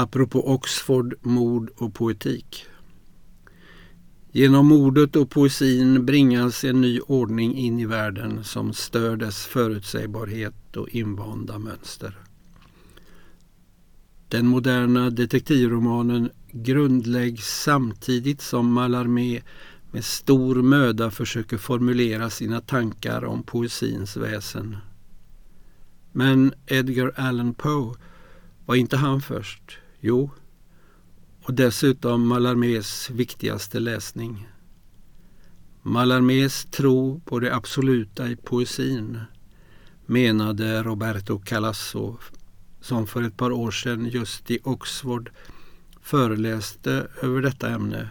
Apropå Oxford, mord och poetik. Genom mordet och poesin bringas en ny ordning in i världen som stör dess förutsägbarhet och invanda mönster. Den moderna detektivromanen grundläggs samtidigt som Mallarmé med stor möda försöker formulera sina tankar om poesins väsen. Men Edgar Allan Poe, var inte han först? Jo, och dessutom Mallarmés viktigaste läsning. Mallarmés tro på det absoluta i poesin menade Roberto Calasso som för ett par år sedan just i Oxford föreläste över detta ämne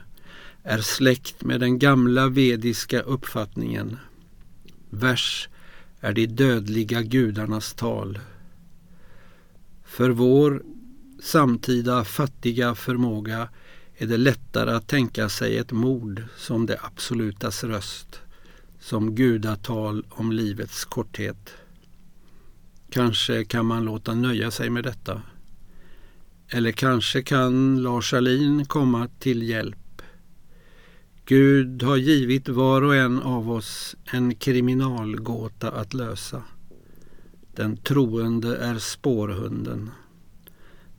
är släkt med den gamla vediska uppfattningen. Vers är de dödliga gudarnas tal. För vår samtida fattiga förmåga är det lättare att tänka sig ett mord som det absolutas röst, som gudatal om livets korthet. Kanske kan man låta nöja sig med detta. Eller kanske kan Lars Alin komma till hjälp. Gud har givit var och en av oss en kriminalgåta att lösa. Den troende är spårhunden.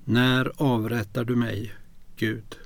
När avrättar du mig, Gud?